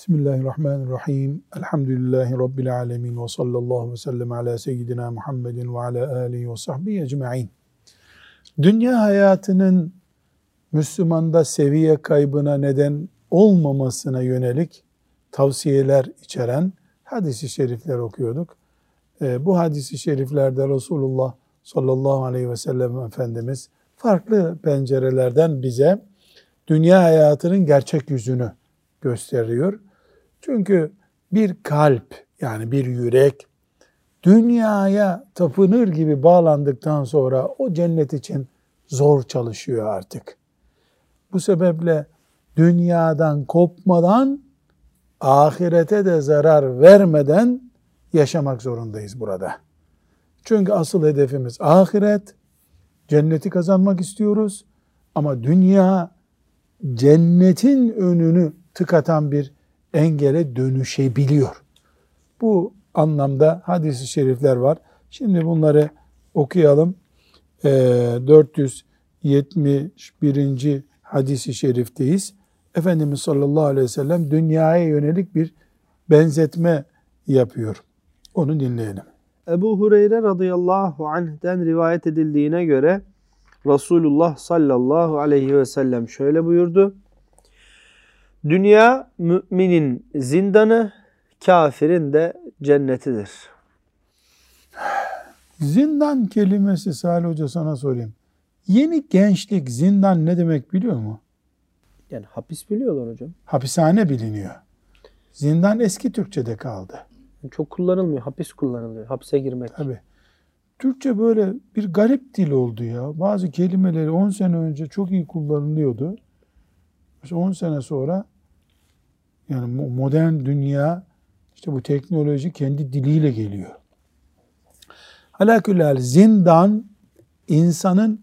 Bismillahirrahmanirrahim. Elhamdülillahi Rabbil alemin ve sallallahu ve sellem ala seyyidina Muhammedin ve ala alihi ve sahbihi ecma'in. Dünya hayatının Müslümanda seviye kaybına neden olmamasına yönelik tavsiyeler içeren hadisi şerifler okuyorduk. E, bu hadisi şeriflerde Resulullah sallallahu aleyhi ve sellem Efendimiz farklı pencerelerden bize dünya hayatının gerçek yüzünü gösteriyor. Çünkü bir kalp yani bir yürek dünyaya tapınır gibi bağlandıktan sonra o cennet için zor çalışıyor artık. Bu sebeple dünyadan kopmadan ahirete de zarar vermeden yaşamak zorundayız burada. Çünkü asıl hedefimiz ahiret, cenneti kazanmak istiyoruz ama dünya cennetin önünü tıkatan bir engele dönüşebiliyor. Bu anlamda hadisi şerifler var. Şimdi bunları okuyalım. E, ee, 471. hadisi şerifteyiz. Efendimiz sallallahu aleyhi ve sellem dünyaya yönelik bir benzetme yapıyor. Onu dinleyelim. Ebu Hureyre radıyallahu anh'den rivayet edildiğine göre Resulullah sallallahu aleyhi ve sellem şöyle buyurdu. Dünya müminin zindanı, kafirin de cennetidir. Zindan kelimesi Salih Hoca sana sorayım. Yeni gençlik zindan ne demek biliyor mu? Yani hapis biliyorlar hocam. Hapishane biliniyor. Zindan eski Türkçe'de kaldı. Çok kullanılmıyor. Hapis kullanılıyor. Hapse girmek. Tabii. Türkçe böyle bir garip dil oldu ya. Bazı kelimeleri 10 sene önce çok iyi kullanılıyordu. 10 sene sonra yani modern dünya işte bu teknoloji kendi diliyle geliyor. Halakülal zindan insanın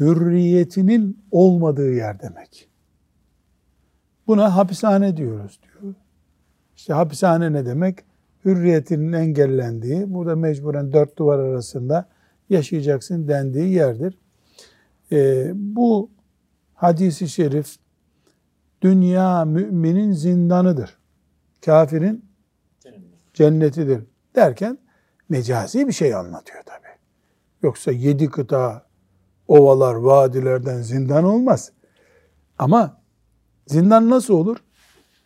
hürriyetinin olmadığı yer demek. Buna hapishane diyoruz diyor. İşte hapishane ne demek? Hürriyetinin engellendiği, burada mecburen dört duvar arasında yaşayacaksın dendiği yerdir. Ee, bu hadisi şerif dünya müminin zindanıdır. Kafirin cennetidir derken mecazi bir şey anlatıyor tabi. Yoksa yedi kıta, ovalar, vadilerden zindan olmaz. Ama zindan nasıl olur?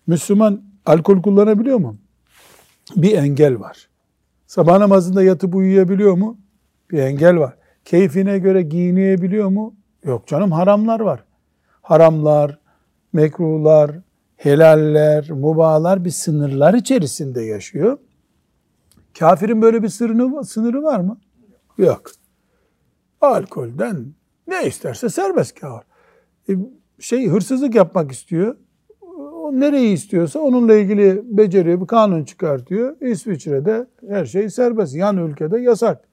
Müslüman alkol kullanabiliyor mu? Bir engel var. Sabah namazında yatıp uyuyabiliyor mu? Bir engel var. Keyfine göre giyinebiliyor mu? Yok canım haramlar var. Haramlar, mekruhlar, helaller, mubalar bir sınırlar içerisinde yaşıyor. Kafirin böyle bir sınırı, sınırı var mı? Yok. Alkolden ne isterse serbest kafir. E, şey hırsızlık yapmak istiyor. O nereyi istiyorsa onunla ilgili beceriyor, bir kanun çıkartıyor. İsviçre'de her şey serbest. Yan ülkede yasak.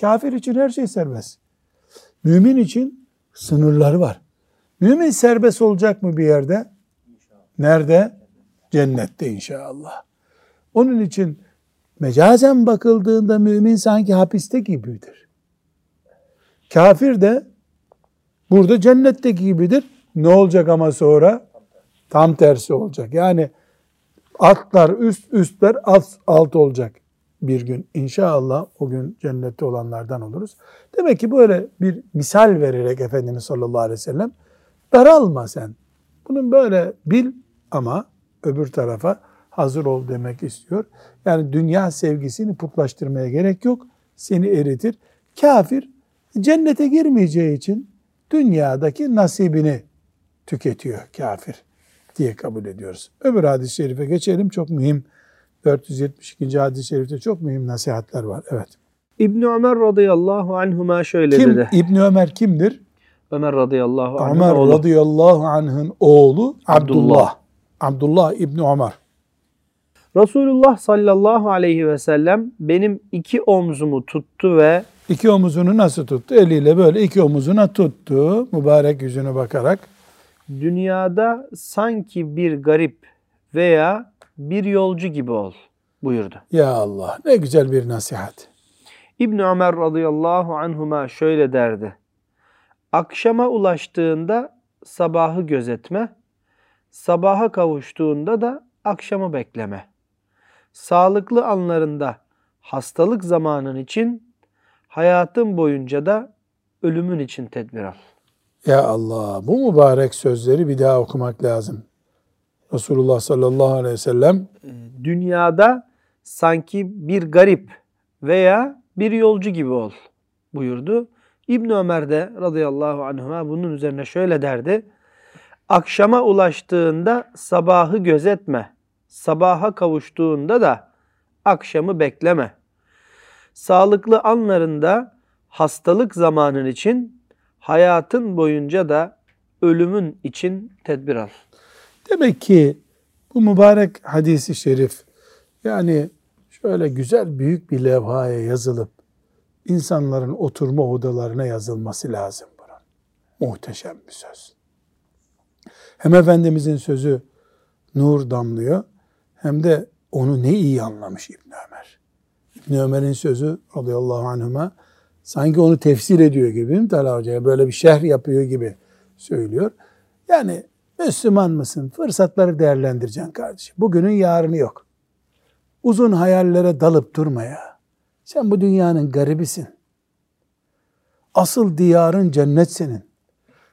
Kafir için her şey serbest. Mümin için sınırları var. Mümin serbest olacak mı bir yerde? Nerede? Cennette inşallah. Onun için mecazen bakıldığında mümin sanki hapiste gibidir. Kafir de burada cennetteki gibidir. Ne olacak ama sonra? Tam tersi olacak. Yani altlar üst, üstler alt, alt olacak bir gün. İnşallah o gün cennette olanlardan oluruz. Demek ki böyle bir misal vererek Efendimiz sallallahu aleyhi ve sellem Daralma sen. Bunun böyle bil ama öbür tarafa hazır ol demek istiyor. Yani dünya sevgisini putlaştırmaya gerek yok. Seni eritir. Kafir cennete girmeyeceği için dünyadaki nasibini tüketiyor kafir diye kabul ediyoruz. Öbür hadis-i şerife geçelim. Çok mühim 472. hadis-i şerifte çok mühim nasihatler var. Evet. İbn Ömer radıyallahu anhuma şöyle Kim, dedi. İbn Ömer kimdir? Ömer radıyallahu anh'ın Ömer oğlu. radıyallahu anh'ın oğlu Abdullah. Abdullah İbni Ömer. Resulullah sallallahu aleyhi ve sellem benim iki omzumu tuttu ve iki omuzunu nasıl tuttu? Eliyle böyle iki omuzuna tuttu. Mübarek yüzüne bakarak. Dünyada sanki bir garip veya bir yolcu gibi ol buyurdu. Ya Allah ne güzel bir nasihat. İbn Ömer radıyallahu anhuma şöyle derdi. Akşama ulaştığında sabahı gözetme, sabaha kavuştuğunda da akşamı bekleme. Sağlıklı anlarında hastalık zamanın için, hayatın boyunca da ölümün için tedbir al. Ya Allah bu mübarek sözleri bir daha okumak lazım. Resulullah sallallahu aleyhi ve sellem Dünyada sanki bir garip veya bir yolcu gibi ol buyurdu. İbn Ömer de radıyallahu anhuma bunun üzerine şöyle derdi. Akşama ulaştığında sabahı gözetme. Sabaha kavuştuğunda da akşamı bekleme. Sağlıklı anlarında hastalık zamanın için, hayatın boyunca da ölümün için tedbir al. Demek ki bu mübarek hadisi şerif yani şöyle güzel büyük bir levhaya yazılıp insanların oturma odalarına yazılması lazım bunun. Muhteşem bir söz. Hem Efendimizin sözü nur damlıyor hem de onu ne iyi anlamış İbn Ömer. İbn Ömer'in sözü radıyallahu anhuma sanki onu tefsir ediyor gibi değil mi Talha Hoca'ya? Böyle bir şerh yapıyor gibi söylüyor. Yani Müslüman mısın? Fırsatları değerlendireceksin kardeşim. Bugünün yarını yok. Uzun hayallere dalıp durma ya. Sen bu dünyanın garibisin. Asıl diyarın cennet senin.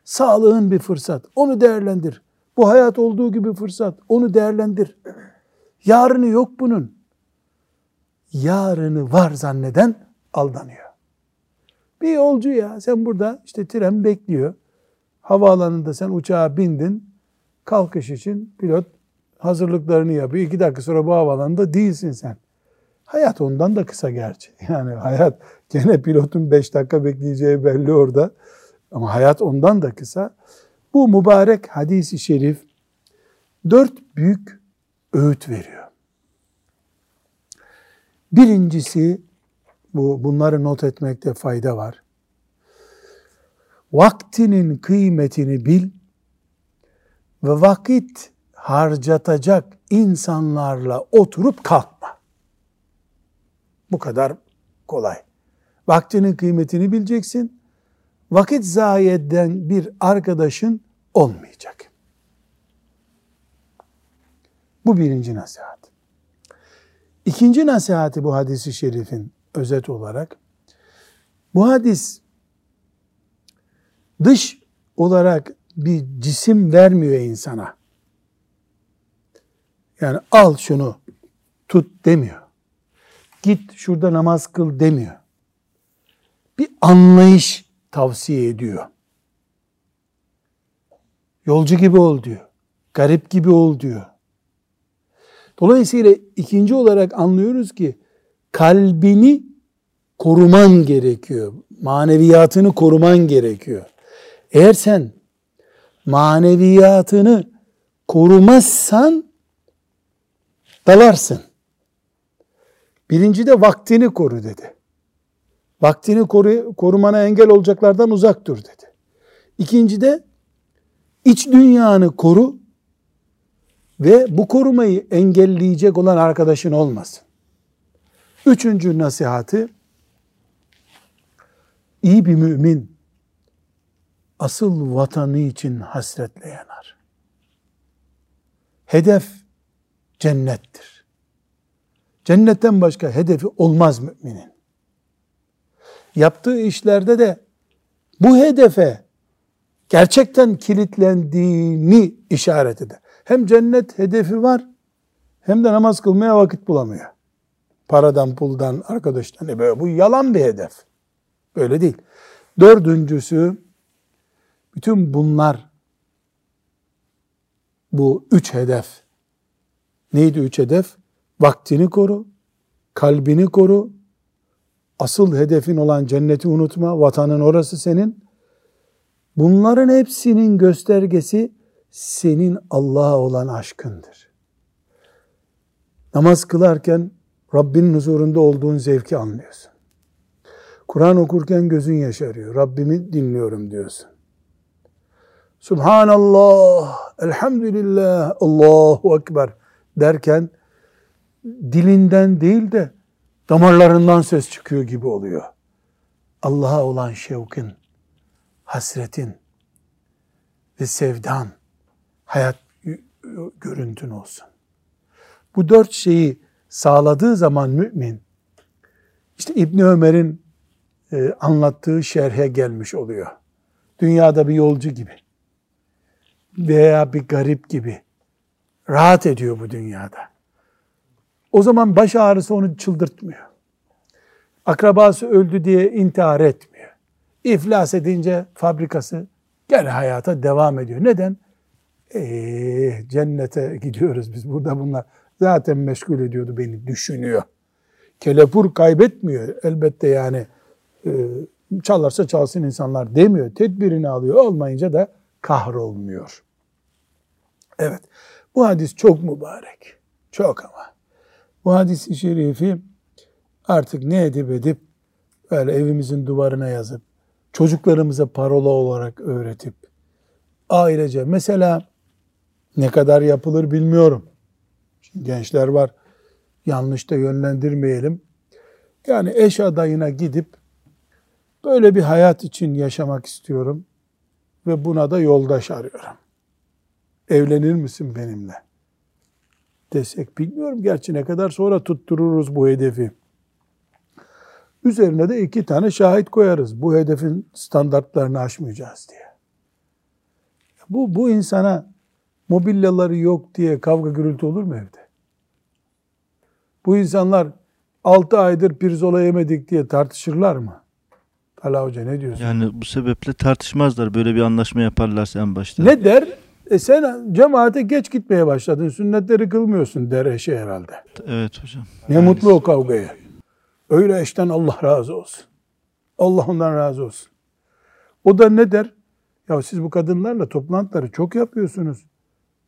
Sağlığın bir fırsat. Onu değerlendir. Bu hayat olduğu gibi fırsat. Onu değerlendir. Yarını yok bunun. Yarını var zanneden aldanıyor. Bir yolcu ya sen burada işte tren bekliyor. Havaalanında sen uçağa bindin. Kalkış için pilot hazırlıklarını yapıyor. İki dakika sonra bu havaalanında değilsin sen. Hayat ondan da kısa gerçi. Yani hayat gene pilotun beş dakika bekleyeceği belli orada. Ama hayat ondan da kısa. Bu mübarek hadisi şerif dört büyük öğüt veriyor. Birincisi bu bunları not etmekte fayda var. Vaktinin kıymetini bil ve vakit harcatacak insanlarla oturup kalkma. Bu kadar kolay. Vaktinin kıymetini bileceksin. Vakit zayi eden bir arkadaşın olmayacak. Bu birinci nasihat. İkinci nasihati bu hadisi şerifin özet olarak bu hadis dış olarak bir cisim vermiyor insana. Yani al şunu tut demiyor. Git şurada namaz kıl demiyor. Bir anlayış tavsiye ediyor. Yolcu gibi ol diyor. Garip gibi ol diyor. Dolayısıyla ikinci olarak anlıyoruz ki kalbini koruman gerekiyor. Maneviyatını koruman gerekiyor. Eğer sen maneviyatını korumazsan dalarsın. Birinci de vaktini koru dedi. Vaktini koru, korumana engel olacaklardan uzak dur dedi. İkinci de iç dünyanı koru ve bu korumayı engelleyecek olan arkadaşın olmasın. Üçüncü nasihatı iyi bir mümin asıl vatanı için hasretle yanar. Hedef cennettir. Cennetten başka hedefi olmaz müminin. Yaptığı işlerde de bu hedefe gerçekten kilitlendiğini işaret eder. Hem cennet hedefi var hem de namaz kılmaya vakit bulamıyor. Paradan, puldan, arkadaştan. E böyle, bu yalan bir hedef. Böyle değil. Dördüncüsü bütün bunlar bu üç hedef. Neydi üç hedef? Vaktini koru, kalbini koru, asıl hedefin olan cenneti unutma, vatanın orası senin. Bunların hepsinin göstergesi senin Allah'a olan aşkındır. Namaz kılarken Rabbinin huzurunda olduğun zevki anlıyorsun. Kur'an okurken gözün yaşarıyor. Rabbimi dinliyorum diyorsun. Subhanallah, elhamdülillah, Allahu Ekber derken dilinden değil de damarlarından ses çıkıyor gibi oluyor. Allah'a olan şevkin, hasretin ve sevdan hayat görüntün olsun. Bu dört şeyi sağladığı zaman mümin, işte İbni Ömer'in e, anlattığı şerhe gelmiş oluyor. Dünyada bir yolcu gibi veya bir garip gibi rahat ediyor bu dünyada. O zaman baş ağrısı onu çıldırtmıyor. Akrabası öldü diye intihar etmiyor. İflas edince fabrikası gene hayata devam ediyor. Neden? Ee, cennete gidiyoruz biz burada bunlar zaten meşgul ediyordu beni düşünüyor. Kelepur kaybetmiyor elbette yani e, çalarsa çalsın insanlar demiyor. Tedbirini alıyor olmayınca da kahrolmuyor. Evet bu hadis çok mübarek. Çok ama. Bu hadisi şerifi artık ne edip edip böyle evimizin duvarına yazıp çocuklarımıza parola olarak öğretip ailece mesela ne kadar yapılır bilmiyorum. Şimdi gençler var. Yanlış da yönlendirmeyelim. Yani eş adayına gidip böyle bir hayat için yaşamak istiyorum ve buna da yoldaş arıyorum. Evlenir misin benimle? Desek bilmiyorum gerçi ne kadar sonra tuttururuz bu hedefi. Üzerine de iki tane şahit koyarız. Bu hedefin standartlarını aşmayacağız diye. Bu, bu insana mobilyaları yok diye kavga gürültü olur mu evde? Bu insanlar 6 aydır pirzola yemedik diye tartışırlar mı? Tala Hoca ne diyorsun? Yani bu sebeple tartışmazlar. Böyle bir anlaşma yaparlarsa en başta. Ne der? E sen cemaate geç gitmeye başladın. Sünnetleri kılmıyorsun der eşi herhalde. Evet hocam. Ne mutlu o kavgaya. Öyle eşten Allah razı olsun. Allah ondan razı olsun. O da ne der? Ya siz bu kadınlarla toplantıları çok yapıyorsunuz.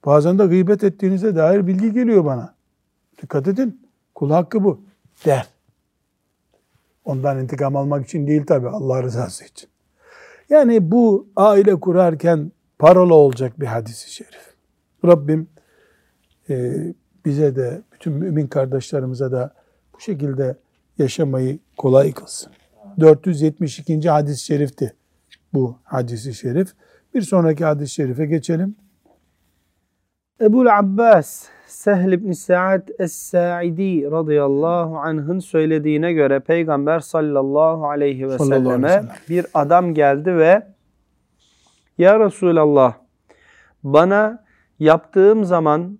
Bazen de gıybet ettiğinize dair bilgi geliyor bana. Dikkat edin. Kul hakkı bu. Der. Ondan intikam almak için değil tabi Allah rızası için. Yani bu aile kurarken parola olacak bir hadisi şerif. Rabbim e, bize de bütün mümin kardeşlerimize de bu şekilde yaşamayı kolay kılsın. 472. hadis-i şerifti bu hadisi şerif. Bir sonraki hadis-i şerife geçelim. Ebul Abbas Sehl ibn Sa'd Es-Sa'idi radıyallahu anh'ın söylediğine göre Peygamber sallallahu aleyhi ve Sallallahu aleyhi ve selleme sellem. bir adam geldi ve Ya Resulallah bana yaptığım zaman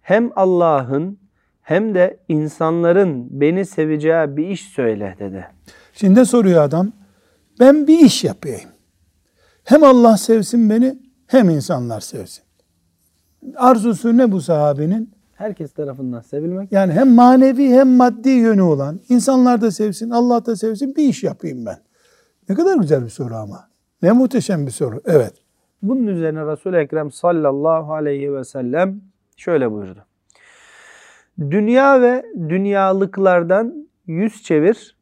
hem Allah'ın hem de insanların beni seveceği bir iş söyle dedi. Şimdi soruyor adam? Ben bir iş yapayım. Hem Allah sevsin beni hem insanlar sevsin. Arzusu ne bu sahabenin? Herkes tarafından sevilmek. Yani hem manevi hem maddi yönü olan insanlar da sevsin, Allah da sevsin bir iş yapayım ben. Ne kadar güzel bir soru ama. Ne muhteşem bir soru. Evet. Bunun üzerine Resul-i Ekrem sallallahu aleyhi ve sellem şöyle buyurdu. Dünya ve dünyalıklardan yüz çevir,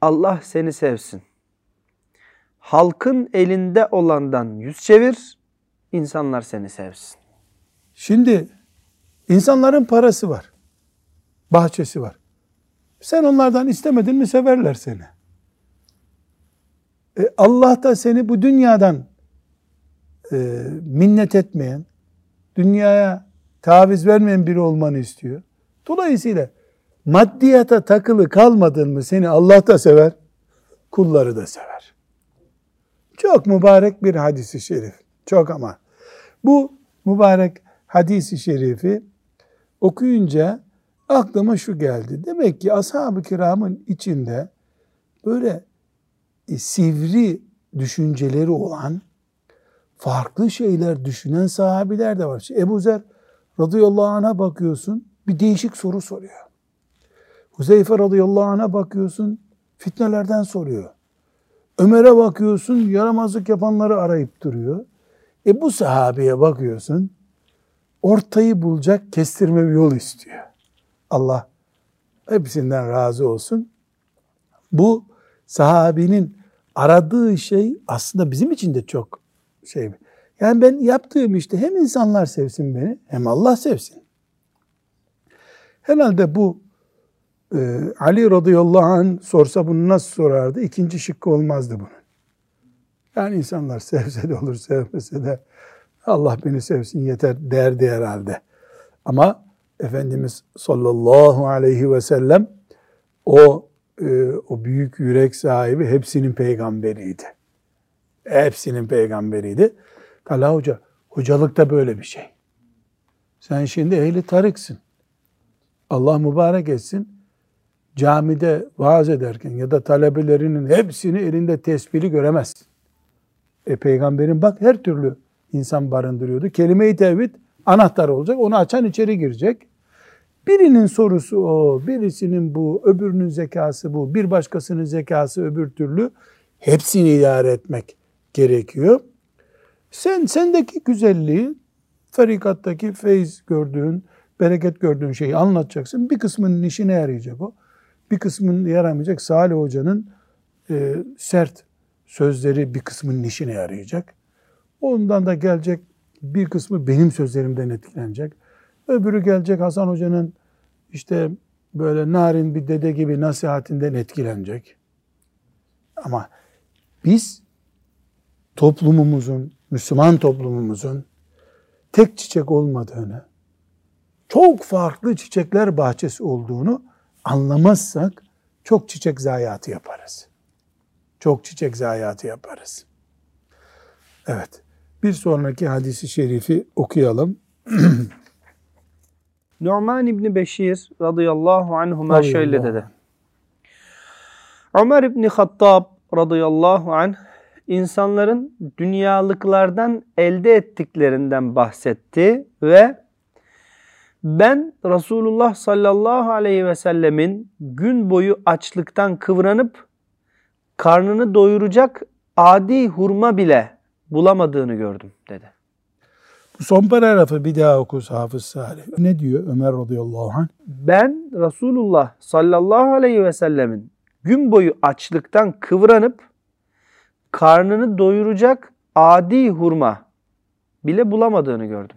Allah seni sevsin. Halkın elinde olandan yüz çevir, insanlar seni sevsin. Şimdi insanların parası var. Bahçesi var. Sen onlardan istemedin mi severler seni. E, Allah da seni bu dünyadan e, minnet etmeyen, dünyaya taviz vermeyen biri olmanı istiyor. Dolayısıyla maddiyata takılı kalmadın mı seni Allah da sever, kulları da sever. Çok mübarek bir hadisi şerif. Çok ama. Bu mübarek hadisi şerifi okuyunca aklıma şu geldi. Demek ki ashab-ı kiramın içinde böyle sivri düşünceleri olan farklı şeyler düşünen sahabiler de var. İşte Ebu Zer radıyallahu anh'a bakıyorsun bir değişik soru soruyor. Huzeyfe radıyallahu anh'a bakıyorsun fitnelerden soruyor. Ömer'e bakıyorsun yaramazlık yapanları arayıp duruyor. E bu sahabeye bakıyorsun ortayı bulacak kestirme bir yol istiyor. Allah hepsinden razı olsun. Bu sahabinin aradığı şey aslında bizim için de çok şey. Yani ben yaptığım işte hem insanlar sevsin beni hem Allah sevsin. Herhalde bu e, Ali radıyallahu anh sorsa bunu nasıl sorardı? İkinci şıkkı olmazdı bunun. Yani insanlar sevse de olur sevmese de Allah beni sevsin yeter derdi herhalde. Ama Efendimiz sallallahu aleyhi ve sellem o o büyük yürek sahibi hepsinin peygamberiydi. Hepsinin peygamberiydi. Talha Hoca, hocalık da böyle bir şey. Sen şimdi ehli tarıksın. Allah mübarek etsin. Camide vaaz ederken ya da talebelerinin hepsini elinde tesbihli göremezsin. E peygamberin bak her türlü insan barındırıyordu. Kelime-i tevhid anahtar olacak. Onu açan içeri girecek. Birinin sorusu o, birisinin bu, öbürünün zekası bu, bir başkasının zekası öbür türlü. Hepsini idare etmek gerekiyor. Sen sendeki güzelliği, tarikattaki feyz gördüğün, bereket gördüğün şeyi anlatacaksın. Bir kısmının işine yarayacak o. Bir kısmının yaramayacak. Salih Hoca'nın e, sert sözleri bir kısmının işine yarayacak. Ondan da gelecek bir kısmı benim sözlerimden etkilenecek. Öbürü gelecek Hasan Hoca'nın işte böyle narin bir dede gibi nasihatinden etkilenecek. Ama biz toplumumuzun, Müslüman toplumumuzun tek çiçek olmadığını, çok farklı çiçekler bahçesi olduğunu anlamazsak çok çiçek zayiatı yaparız. Çok çiçek zayiatı yaparız. Evet. Bir sonraki hadisi şerifi okuyalım. Numan İbni Beşir radıyallahu anhuma Radıyallahu şöyle dedi. Ömer İbni Hattab radıyallahu anh insanların dünyalıklardan elde ettiklerinden bahsetti ve ben Resulullah sallallahu aleyhi ve sellemin gün boyu açlıktan kıvranıp karnını doyuracak adi hurma bile bulamadığını gördüm dedi. Bu son paragrafı bir daha oku Hafız Salih. Ne diyor Ömer radıyallahu anh? Ben Resulullah sallallahu aleyhi ve sellemin gün boyu açlıktan kıvranıp karnını doyuracak adi hurma bile bulamadığını gördüm.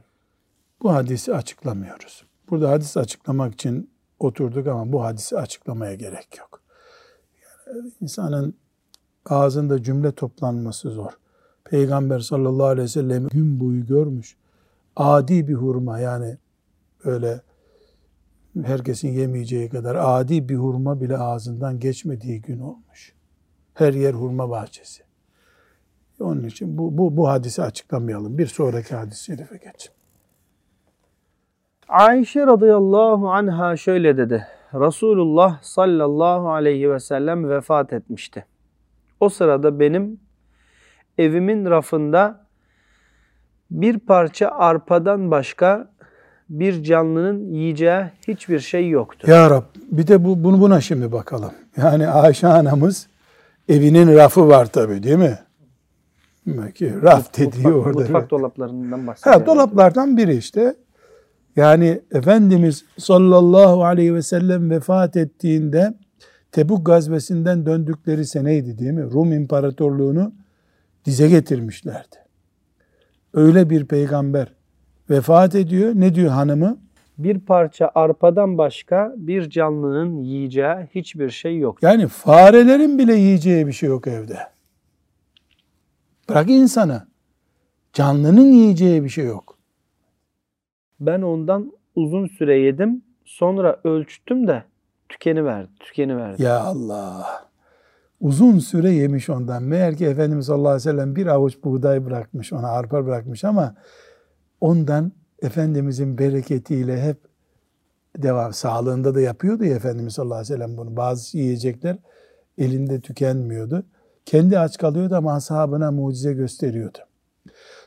Bu hadisi açıklamıyoruz. Burada hadis açıklamak için oturduk ama bu hadisi açıklamaya gerek yok. Yani insanın ağzında cümle toplanması zor. Peygamber sallallahu aleyhi ve sellem gün boyu görmüş. Adi bir hurma yani öyle herkesin yemeyeceği kadar adi bir hurma bile ağzından geçmediği gün olmuş. Her yer hurma bahçesi. Onun için bu, bu, bu hadisi açıklamayalım. Bir sonraki hadis-i şerife geçin. Ayşe radıyallahu anha şöyle dedi. Resulullah sallallahu aleyhi ve sellem vefat etmişti. O sırada benim evimin rafında bir parça arpadan başka bir canlının yiyeceği hiçbir şey yoktu. Ya Rab bir de bu, bunu buna şimdi bakalım. Yani Ayşe anamız evinin rafı var tabii değil mi? Ki raf dediği mutfak, orada. Mutfak dolaplarından bahsediyor. Ha, dolaplardan biri işte. Yani Efendimiz sallallahu aleyhi ve sellem vefat ettiğinde Tebuk gazvesinden döndükleri seneydi değil mi? Rum İmparatorluğunu dize getirmişlerdi. Öyle bir peygamber vefat ediyor. Ne diyor hanımı? Bir parça arpadan başka bir canlının yiyeceği hiçbir şey yok. Yani farelerin bile yiyeceği bir şey yok evde. Bırak insanı. Canlının yiyeceği bir şey yok. Ben ondan uzun süre yedim. Sonra ölçtüm de tükeni verdi, tükeni verdi. Ya Allah. Uzun süre yemiş ondan. Meğer ki Efendimiz sallallahu aleyhi ve sellem bir avuç buğday bırakmış, ona arpa bırakmış ama ondan Efendimizin bereketiyle hep devam. Sağlığında da yapıyordu ya Efendimiz sallallahu aleyhi ve sellem bunu. Bazı yiyecekler elinde tükenmiyordu. Kendi aç kalıyordu ama ashabına mucize gösteriyordu.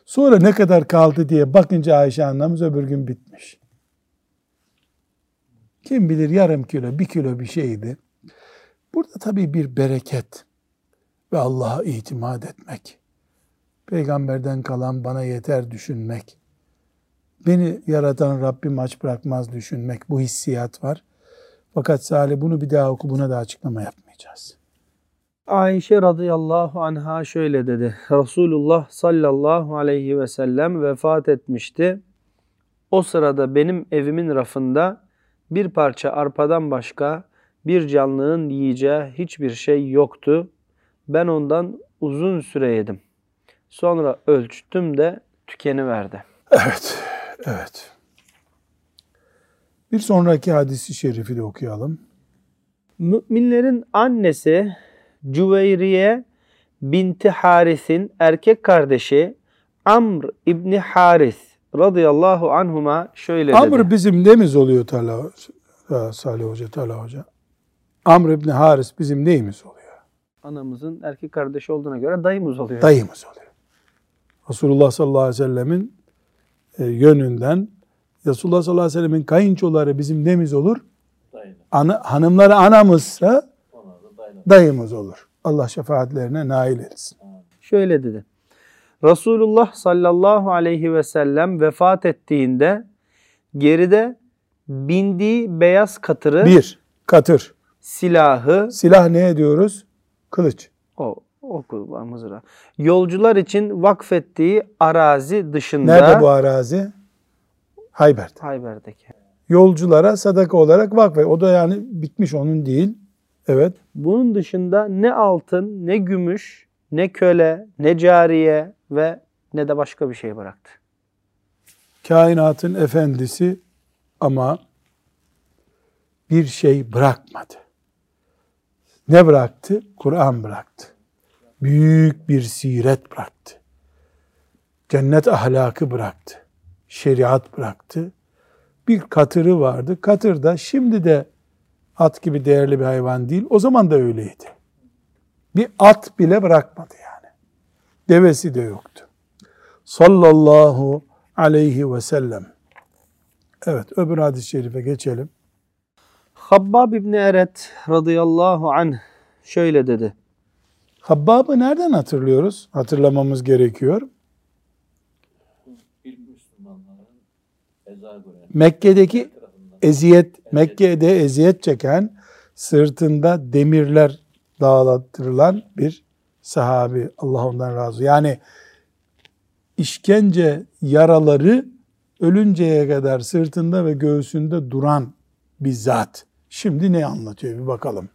Sonra ne kadar kaldı diye bakınca Ayşe annemiz öbür gün bitmiş. Kim bilir yarım kilo, bir kilo bir şeydi. Burada tabii bir bereket ve Allah'a itimat etmek. Peygamberden kalan bana yeter düşünmek. Beni yaratan Rabbim aç bırakmaz düşünmek. Bu hissiyat var. Fakat Salih bunu bir daha oku buna da açıklama yapmayacağız. Ayşe radıyallahu anha şöyle dedi. Resulullah sallallahu aleyhi ve sellem vefat etmişti. O sırada benim evimin rafında bir parça arpadan başka bir canlının yiyeceği hiçbir şey yoktu. Ben ondan uzun süre yedim. Sonra ölçtüm de tükeni verdi. Evet, evet. Bir sonraki hadisi şerifi de okuyalım. Müminlerin annesi Cüveyriye binti Haris'in erkek kardeşi Amr İbni Haris radıyallahu anhuma şöyle Amr dedi. bizim neyimiz oluyor Talha Salih Hoca, Talha Hoca? Amr İbni Haris bizim neyimiz oluyor? Anamızın erkek kardeşi olduğuna göre dayımız oluyor. Dayımız oluyor. Resulullah sallallahu aleyhi ve sellemin e, yönünden Resulullah sallallahu aleyhi ve sellemin kayınçoları bizim nemiz olur? Ana, hanımları anamızsa dayımız olur. Allah şefaatlerine nail etsin. Şöyle dedi. Resulullah sallallahu aleyhi ve sellem vefat ettiğinde geride bindiği beyaz katırı, Bir, katır. Silahı, Silah ne ediyoruz? Kılıç. o oku var mızrağı. Yolcular için vakfettiği arazi dışında Nerede bu arazi? Hayber'de. Hayber'deki. Yolculara sadaka olarak vakfe. O da yani bitmiş onun değil. Evet. Bunun dışında ne altın, ne gümüş, ne köle, ne cariye ve ne de başka bir şey bıraktı. Kainatın efendisi ama bir şey bırakmadı. Ne bıraktı? Kur'an bıraktı. Büyük bir siret bıraktı. Cennet ahlakı bıraktı. Şeriat bıraktı. Bir katırı vardı. Katır da şimdi de at gibi değerli bir hayvan değil. O zaman da öyleydi. Bir at bile bırakmadı yani. Devesi de yoktu. Sallallahu aleyhi ve sellem. Evet öbür hadis-i şerife geçelim. Habbab İbni Eret radıyallahu anh şöyle dedi. Habbab'ı nereden hatırlıyoruz? Hatırlamamız gerekiyor. İlk Müslümanların eza gören Mekke'deki eziyet, Mekke'de eziyet çeken, sırtında demirler dağlattırılan bir sahabi. Allah ondan razı. Yani işkence yaraları ölünceye kadar sırtında ve göğsünde duran bir zat. Şimdi ne anlatıyor bir bakalım.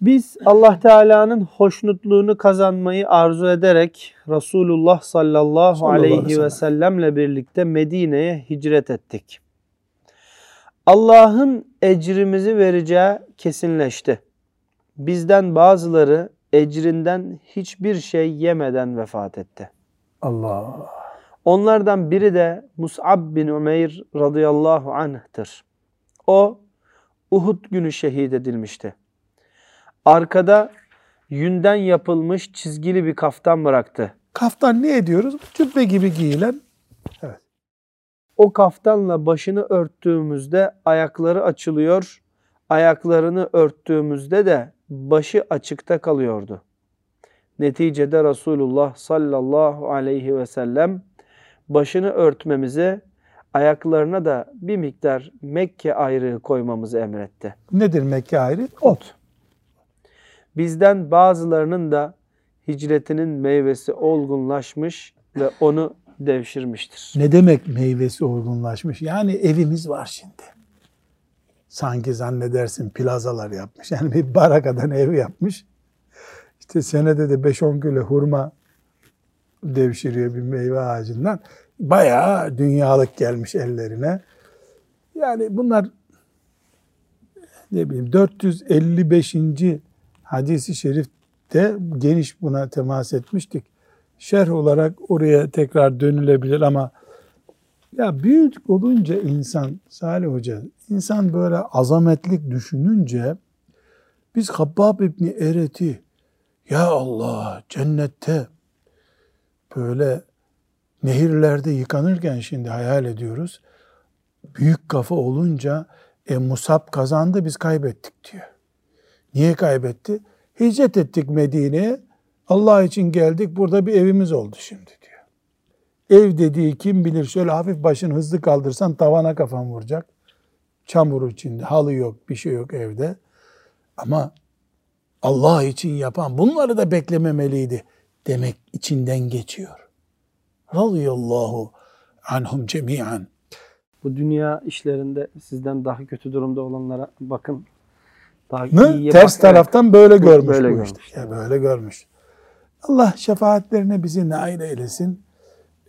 Biz Allah Teala'nın hoşnutluğunu kazanmayı arzu ederek Resulullah sallallahu, Sallallahu aleyhi ve sellemle birlikte Medine'ye hicret ettik. Allah'ın ecrimizi vereceği kesinleşti. Bizden bazıları ecrinden hiçbir şey yemeden vefat etti. Allah. Onlardan biri de Mus'ab bin Umeyr radıyallahu anh'tır. O Uhud günü şehit edilmişti. Arkada yünden yapılmış çizgili bir kaftan bıraktı. Kaftan ne ediyoruz? Cübbe gibi giyilen. O kaftanla başını örttüğümüzde ayakları açılıyor, ayaklarını örttüğümüzde de başı açıkta kalıyordu. Neticede Resulullah sallallahu aleyhi ve sellem başını örtmemizi, ayaklarına da bir miktar Mekke ayrığı koymamızı emretti. Nedir Mekke ayrı? Ot. Bizden bazılarının da hicretinin meyvesi olgunlaşmış ve onu devşirmiştir. Ne demek meyvesi olgunlaşmış? Yani evimiz var şimdi. Sanki zannedersin plazalar yapmış. Yani bir barakadan ev yapmış. İşte senede de 5-10 kilo hurma devşiriyor bir meyve ağacından. Bayağı dünyalık gelmiş ellerine. Yani bunlar ne bileyim 455. hadisi şerifte geniş buna temas etmiştik. Şerh olarak oraya tekrar dönülebilir ama ya büyük olunca insan Salih Hoca insan böyle azametlik düşününce biz Habbab İbni Eret'i ya Allah cennette böyle nehirlerde yıkanırken şimdi hayal ediyoruz. Büyük kafa olunca e, Musab kazandı biz kaybettik diyor. Niye kaybetti? Hicret ettik Medine'ye. Allah için geldik. Burada bir evimiz oldu şimdi diyor. Ev dediği kim bilir şöyle hafif başını hızlı kaldırsan tavana kafan vuracak. Çamur içinde. Halı yok, bir şey yok evde. Ama Allah için yapan bunları da beklememeliydi demek içinden geçiyor. Radıyallahu anhum cemiyen. Bu dünya işlerinde sizden daha kötü durumda olanlara bakın. Daha iyiye Ters bak- taraftan böyle görmüş böyle görmüş. işte. Ya böyle görmüş. Allah şefaatlerine bizi nail eylesin.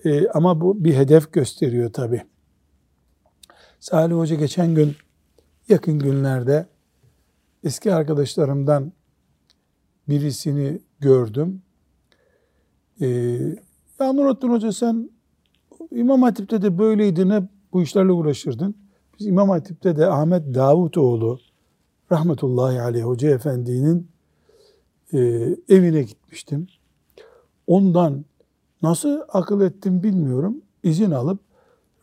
Ee, ama bu bir hedef gösteriyor tabi. Salih Hoca geçen gün yakın günlerde eski arkadaşlarımdan birisini gördüm. Ee, ya Nurattin Hoca sen İmam Hatip'te de böyleydin hep bu işlerle uğraşırdın. Biz İmam Hatip'te de Ahmet Davutoğlu rahmetullahi aleyh Hoca Efendi'nin e, evine gitmiştim. Ondan nasıl akıl ettim bilmiyorum. İzin alıp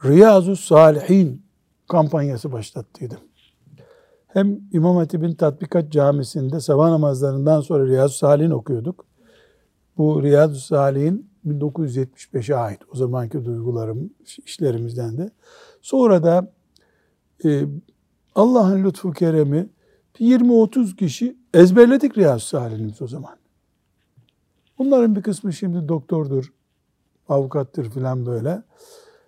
Riyazu Salihin kampanyası başlattıydım. Hem İmam Hatip'in Tatbikat Camisi'nde sabah namazlarından sonra Riyazu Salih'in okuyorduk. Bu Riyazu Salih'in 1975'e ait o zamanki duygularım, işlerimizden de. Sonra da e, Allah'ın lütfu keremi 20-30 kişi ezberledik Riyazu Salih'imiz o zaman. Bunların bir kısmı şimdi doktordur, avukattır filan böyle.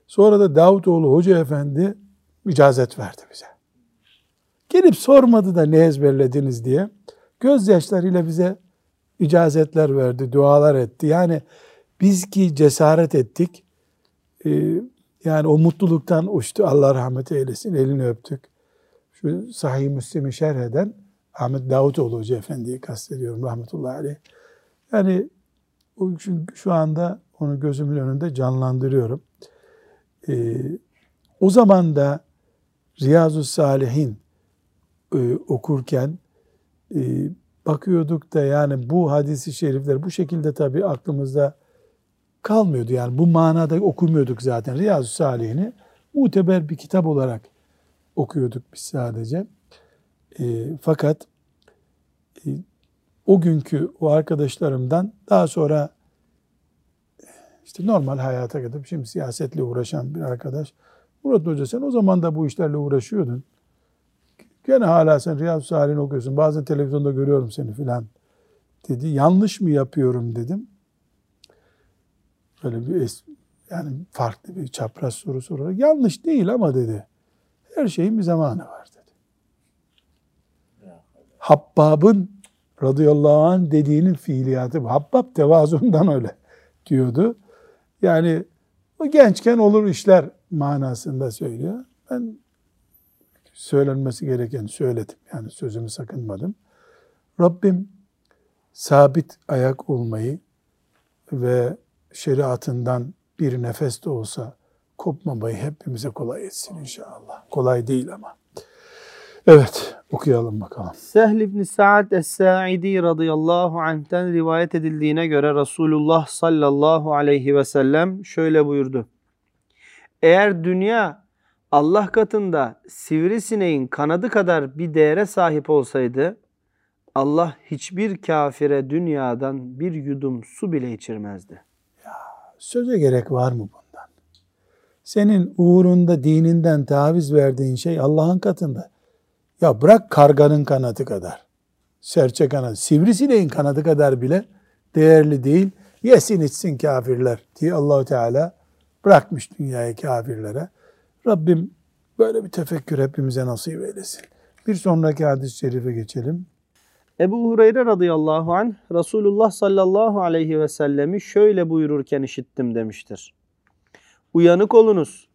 Sonra da Davutoğlu Hoca Efendi icazet verdi bize. Gelip sormadı da ne ezberlediniz diye. Gözyaşlarıyla bize icazetler verdi, dualar etti. Yani biz ki cesaret ettik. Ee, yani o mutluluktan uçtu. Allah rahmet eylesin. Elini öptük. Şu Sahih Müslim'i şerh eden Ahmet Davutoğlu Hoca Efendi'yi kastediyorum rahmetullahi aleyh. Yani şu, şu anda onu gözümün önünde canlandırıyorum. Ee, o zaman da Riyazu Salihin e, okurken e, bakıyorduk da yani bu hadisi şerifler bu şekilde tabii aklımızda kalmıyordu. Yani bu manada okumuyorduk zaten. Riyazu Salihini muteber bir kitap olarak okuyorduk biz sadece. E, fakat e, o günkü o arkadaşlarımdan daha sonra işte normal hayata gidip şimdi siyasetle uğraşan bir arkadaş. Murat Hoca sen o zaman da bu işlerle uğraşıyordun. Gene hala sen Riyad-ı Salih'in okuyorsun. Bazen televizyonda görüyorum seni filan dedi. Yanlış mı yapıyorum dedim. Böyle bir es yani farklı bir çapraz soru sorarak yanlış değil ama dedi. Her şeyin bir zamanı var dedi. Habbab'ın radıyallahu anh dediğinin fiiliyatı bu. Habbab tevazundan öyle diyordu. Yani o gençken olur işler manasında söylüyor. Ben söylenmesi gereken söyledim. Yani sözümü sakınmadım. Rabbim sabit ayak olmayı ve şeriatından bir nefes de olsa kopmamayı hepimize kolay etsin inşallah. Kolay değil ama. Evet, okuyalım bakalım. Sehl ibn Sa'd es-Sa'idi radıyallahu anh'ten rivayet edildiğine göre Resulullah sallallahu aleyhi ve sellem şöyle buyurdu. Eğer dünya Allah katında sivrisineğin kanadı kadar bir değere sahip olsaydı Allah hiçbir kafire dünyadan bir yudum su bile içirmezdi. Söze gerek var mı bundan? Senin uğrunda dininden taviz verdiğin şey Allah'ın katında. Ya bırak karganın kanadı kadar, serçe kanadı, sivrisineğin kanadı kadar bile değerli değil. Yesin içsin kafirler diye Allahu Teala bırakmış dünyayı kafirlere. Rabbim böyle bir tefekkür hepimize nasip eylesin. Bir sonraki hadis-i şerife geçelim. Ebu Hureyre radıyallahu anh Resulullah sallallahu aleyhi ve sellemi şöyle buyururken işittim demiştir. Uyanık olunuz.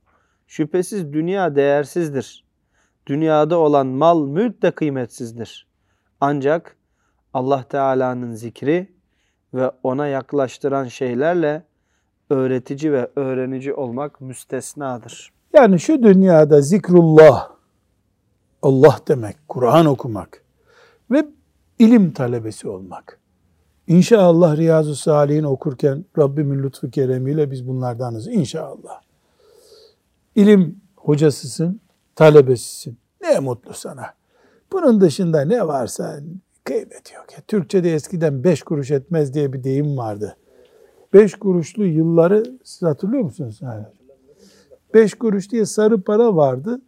Şüphesiz dünya değersizdir. Dünyada olan mal mülk de kıymetsizdir. Ancak Allah Teala'nın zikri ve ona yaklaştıran şeylerle öğretici ve öğrenici olmak müstesnadır. Yani şu dünyada zikrullah, Allah demek, Kur'an okumak ve ilim talebesi olmak. İnşallah Riyazu Salih'in okurken Rabbimin lütfu keremiyle biz bunlardanız inşallah. İlim hocasısın, talebesisin. Ne mutlu sana. Bunun dışında ne varsa kıymet yok. Ya, Türkçe'de eskiden beş kuruş etmez diye bir deyim vardı. Beş kuruşlu yılları siz hatırlıyor musunuz? Yani beş kuruş diye sarı para vardı.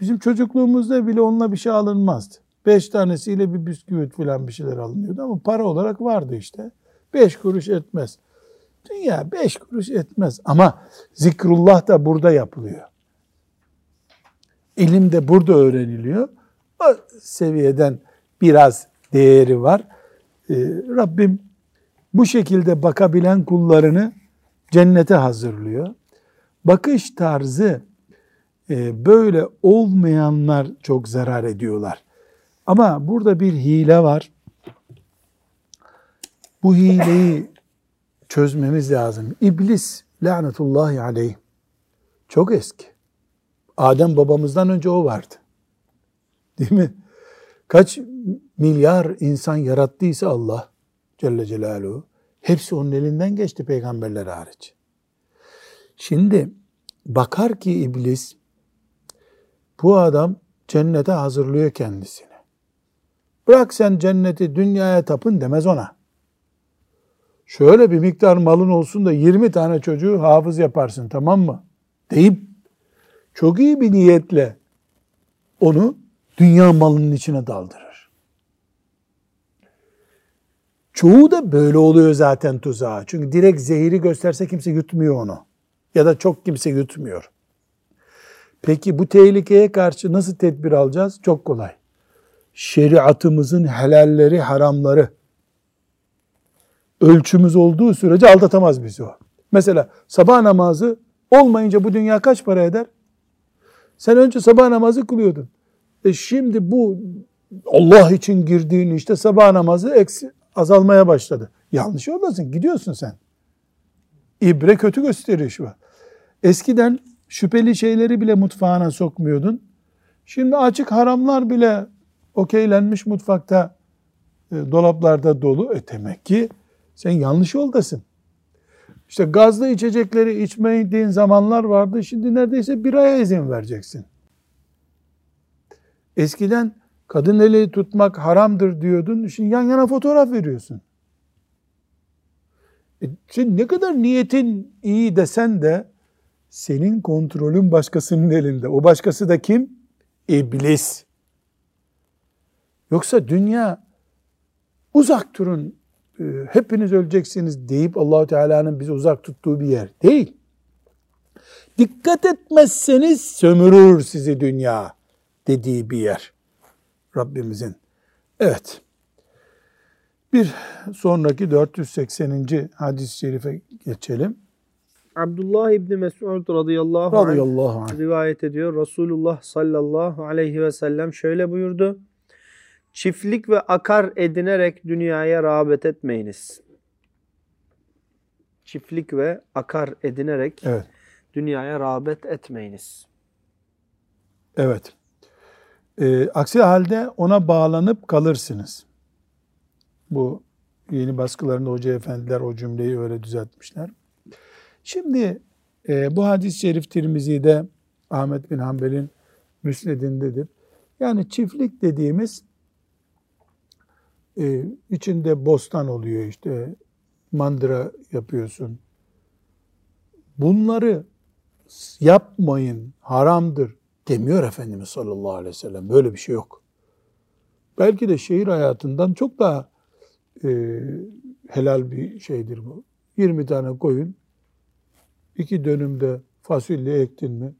Bizim çocukluğumuzda bile onunla bir şey alınmazdı. Beş tanesiyle bir bisküvit falan bir şeyler alınıyordu ama para olarak vardı işte. Beş kuruş etmez. Dünya beş kuruş etmez ama zikrullah da burada yapılıyor. İlim de burada öğreniliyor. O seviyeden biraz değeri var. Ee, Rabbim bu şekilde bakabilen kullarını cennete hazırlıyor. Bakış tarzı e, böyle olmayanlar çok zarar ediyorlar. Ama burada bir hile var. Bu hileyi çözmemiz lazım. İblis lanetullahi aleyh çok eski. Adem babamızdan önce o vardı. Değil mi? Kaç milyar insan yarattıysa Allah Celle Celaluhu hepsi onun elinden geçti peygamberler hariç. Şimdi bakar ki iblis bu adam cennete hazırlıyor kendisini. Bırak sen cenneti dünyaya tapın demez ona. Şöyle bir miktar malın olsun da 20 tane çocuğu hafız yaparsın tamam mı? Deyip çok iyi bir niyetle onu dünya malının içine daldırır. Çoğu da böyle oluyor zaten tuzağa. Çünkü direkt zehiri gösterse kimse yutmuyor onu. Ya da çok kimse yutmuyor. Peki bu tehlikeye karşı nasıl tedbir alacağız? Çok kolay. Şeriatımızın helalleri, haramları ölçümüz olduğu sürece aldatamaz bizi o. Mesela sabah namazı olmayınca bu dünya kaç para eder? Sen önce sabah namazı kılıyordun. E şimdi bu Allah için girdiğin işte sabah namazı eksi, azalmaya başladı. Yanlış yoldasın. Gidiyorsun sen. İbre kötü gösteriyor şu an. Eskiden şüpheli şeyleri bile mutfağına sokmuyordun. Şimdi açık haramlar bile okeylenmiş mutfakta e, dolaplarda dolu. E demek ki sen yanlış yoldasın. İşte gazlı içecekleri içmediğin zamanlar vardı. Şimdi neredeyse bir aya izin vereceksin. Eskiden kadın eli tutmak haramdır diyordun. Şimdi yan yana fotoğraf veriyorsun. E, şimdi ne kadar niyetin iyi desen de senin kontrolün başkasının elinde. O başkası da kim? İblis. Yoksa dünya uzak durun e, hepiniz öleceksiniz deyip Allahu Teala'nın bizi uzak tuttuğu bir yer değil. Dikkat etmezseniz sömürür sizi dünya dediği bir yer. Rabbimizin. Evet. Bir sonraki 480. hadis-i şerife geçelim. Abdullah İbni Mesud radıyallahu, radıyallahu anh, anh rivayet ediyor. Resulullah sallallahu aleyhi ve sellem şöyle buyurdu. Çiftlik ve akar edinerek dünyaya rağbet etmeyiniz. Çiftlik ve akar edinerek evet. dünyaya rağbet etmeyiniz. Evet. E, aksi halde ona bağlanıp kalırsınız. Bu yeni baskılarında hoca efendiler o cümleyi öyle düzeltmişler. Şimdi e, bu hadis-i şerif Tirmizi'de Ahmet bin Hanbel'in müsnedindedir. Yani çiftlik dediğimiz e, içinde bostan oluyor işte mandıra yapıyorsun. Bunları yapmayın haramdır demiyor Efendimiz sallallahu aleyhi ve sellem. Böyle bir şey yok. Belki de şehir hayatından çok daha e, helal bir şeydir bu. 20 tane koyun, iki dönümde fasulye ektin mi?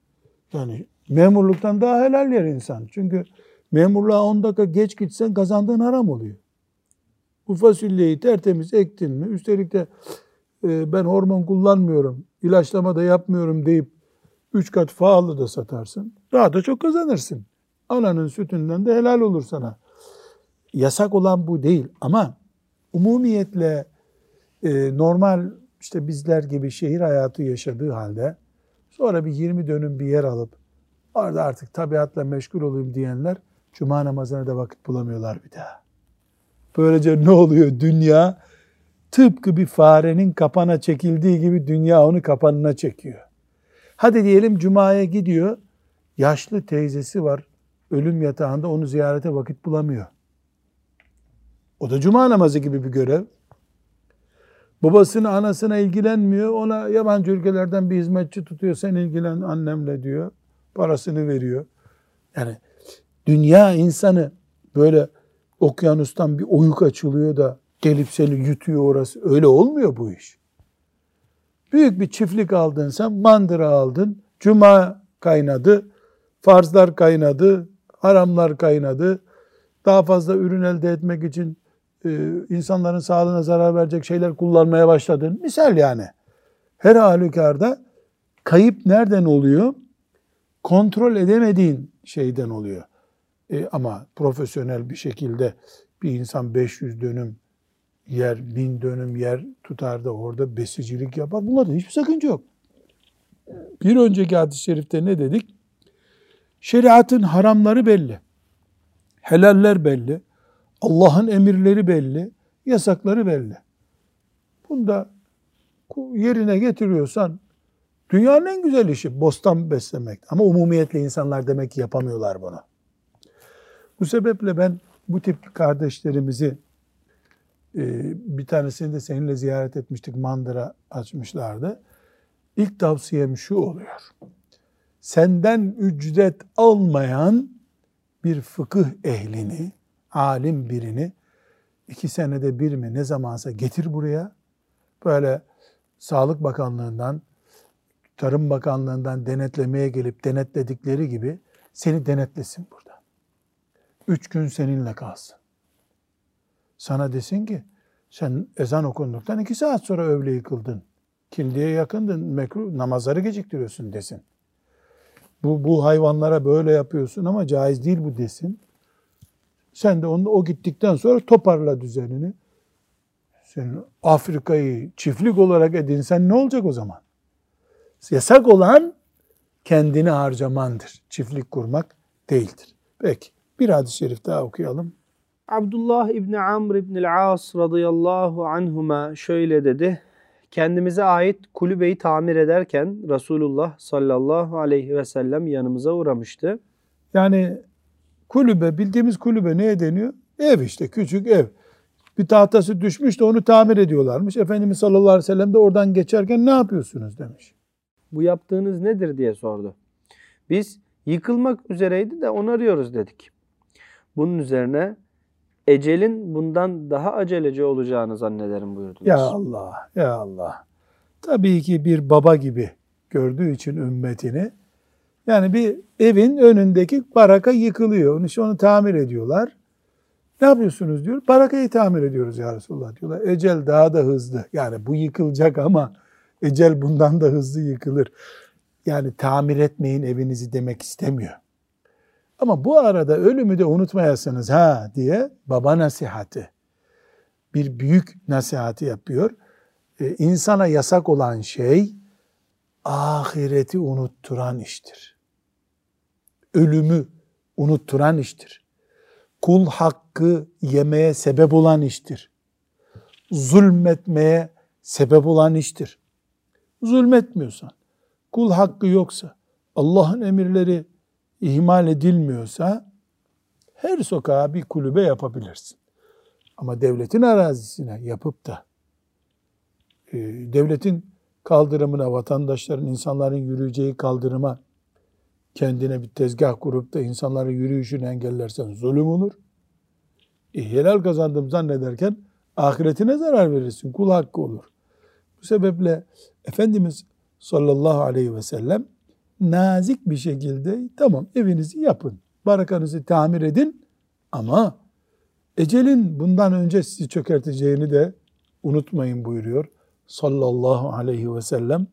Yani memurluktan daha helal yer insan. Çünkü memurluğa 10 dakika geç gitsen kazandığın haram oluyor. Bu fasulyeyi tertemiz ektin mi? Üstelik de e, ben hormon kullanmıyorum, ilaçlama da yapmıyorum deyip üç kat pahalı da satarsın. Daha da çok kazanırsın. Ananın sütünden de helal olur sana. Yasak olan bu değil ama umumiyetle e, normal işte bizler gibi şehir hayatı yaşadığı halde sonra bir 20 dönüm bir yer alıp orada artık tabiatla meşgul olayım diyenler cuma namazına da vakit bulamıyorlar bir daha. Böylece ne oluyor? Dünya tıpkı bir farenin kapana çekildiği gibi dünya onu kapanına çekiyor. Hadi diyelim cumaya gidiyor. Yaşlı teyzesi var. Ölüm yatağında onu ziyarete vakit bulamıyor. O da cuma namazı gibi bir görev. Babasına, anasına ilgilenmiyor. Ona yabancı ülkelerden bir hizmetçi tutuyor. Sen ilgilen annemle diyor. Parasını veriyor. Yani dünya insanı böyle okyanustan bir oyuk açılıyor da gelip seni yutuyor orası. Öyle olmuyor bu iş. Büyük bir çiftlik aldın sen, mandıra aldın, cuma kaynadı, farzlar kaynadı, haramlar kaynadı. Daha fazla ürün elde etmek için e, insanların sağlığına zarar verecek şeyler kullanmaya başladın. Misal yani. Her halükarda kayıp nereden oluyor? kontrol edemediğin şeyden oluyor. E, ama profesyonel bir şekilde bir insan 500 dönüm yer, 1000 dönüm yer tutar da orada besicilik yapar. Bunlarda hiçbir sakınca yok. Bir önceki hadis-i şerifte ne dedik? Şeriatın haramları belli. Helaller belli. Allah'ın emirleri belli. Yasakları belli. Bunda yerine getiriyorsan dünyanın en güzel işi bostan beslemek. Ama umumiyetle insanlar demek ki yapamıyorlar bunu. Bu sebeple ben bu tip kardeşlerimizi e, bir tanesini de seninle ziyaret etmiştik. Mandıra açmışlardı. İlk tavsiyem şu oluyor. Senden ücret almayan bir fıkıh ehlini, alim birini iki senede bir mi ne zamansa getir buraya. Böyle Sağlık Bakanlığı'ndan, Tarım Bakanlığı'ndan denetlemeye gelip denetledikleri gibi seni denetlesin burada. Üç gün seninle kalsın. Sana desin ki sen ezan okunduktan iki saat sonra öğleyi kıldın. Kindiye yakındın, mekruh, namazları geciktiriyorsun desin. Bu, bu hayvanlara böyle yapıyorsun ama caiz değil bu desin. Sen de onu, o gittikten sonra toparla düzenini. Sen Afrika'yı çiftlik olarak edinsen ne olacak o zaman? Yasak olan kendini harcamandır. Çiftlik kurmak değildir. Peki bir hadis-i şerif daha okuyalım. Abdullah İbni Amr İbni As radıyallahu anhuma şöyle dedi. Kendimize ait kulübeyi tamir ederken Resulullah sallallahu aleyhi ve sellem yanımıza uğramıştı. Yani kulübe, bildiğimiz kulübe neye deniyor? Ev işte, küçük ev. Bir tahtası düşmüş de onu tamir ediyorlarmış. Efendimiz sallallahu aleyhi ve sellem de oradan geçerken ne yapıyorsunuz demiş. Bu yaptığınız nedir diye sordu. Biz yıkılmak üzereydi de onarıyoruz dedik. Bunun üzerine ecelin bundan daha aceleci olacağını zannederim buyurdular. Ya Allah, ya Allah. Tabii ki bir baba gibi gördüğü için ümmetini. Yani bir evin önündeki baraka yıkılıyor. Onu, işte onu tamir ediyorlar. Ne yapıyorsunuz diyor. Barakayı tamir ediyoruz ya Resulullah diyorlar. Ecel daha da hızlı. Yani bu yıkılacak ama ecel bundan da hızlı yıkılır. Yani tamir etmeyin evinizi demek istemiyor. Ama bu arada ölümü de unutmayasınız ha diye baba nasihati, bir büyük nasihati yapıyor. Ee, insana yasak olan şey ahireti unutturan iştir. Ölümü unutturan iştir. Kul hakkı yemeye sebep olan iştir. Zulmetmeye sebep olan iştir. Zulmetmiyorsan, kul hakkı yoksa, Allah'ın emirleri ihmal edilmiyorsa her sokağa bir kulübe yapabilirsin. Ama devletin arazisine yapıp da e, devletin kaldırımına, vatandaşların, insanların yürüyeceği kaldırıma kendine bir tezgah kurup da insanların yürüyüşünü engellersen zulüm olur. E, helal kazandım zannederken ahiretine zarar verirsin. Kul hakkı olur. Bu sebeple Efendimiz sallallahu aleyhi ve sellem nazik bir şekilde tamam evinizi yapın, barakanızı tamir edin ama ecelin bundan önce sizi çökerteceğini de unutmayın buyuruyor sallallahu aleyhi ve sellem.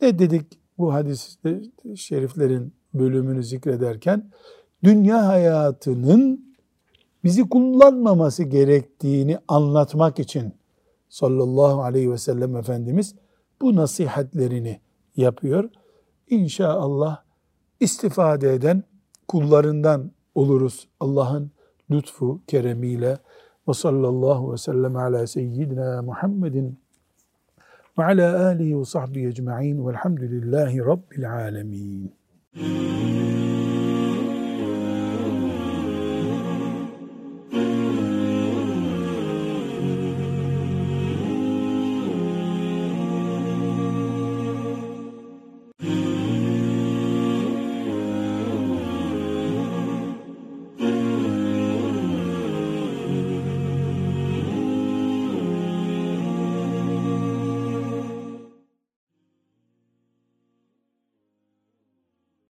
Ne dedik bu hadis şeriflerin bölümünü zikrederken? Dünya hayatının bizi kullanmaması gerektiğini anlatmak için sallallahu aleyhi ve sellem Efendimiz bu nasihatlerini yapıyor. İnşallah istifade eden kullarından oluruz Allah'ın lütfu, keremiyle. Ve sallallahu ve sellem ala seyyidina Muhammedin ve ala alihi ve sahbihi ecma'in velhamdülillahi rabbil alemin.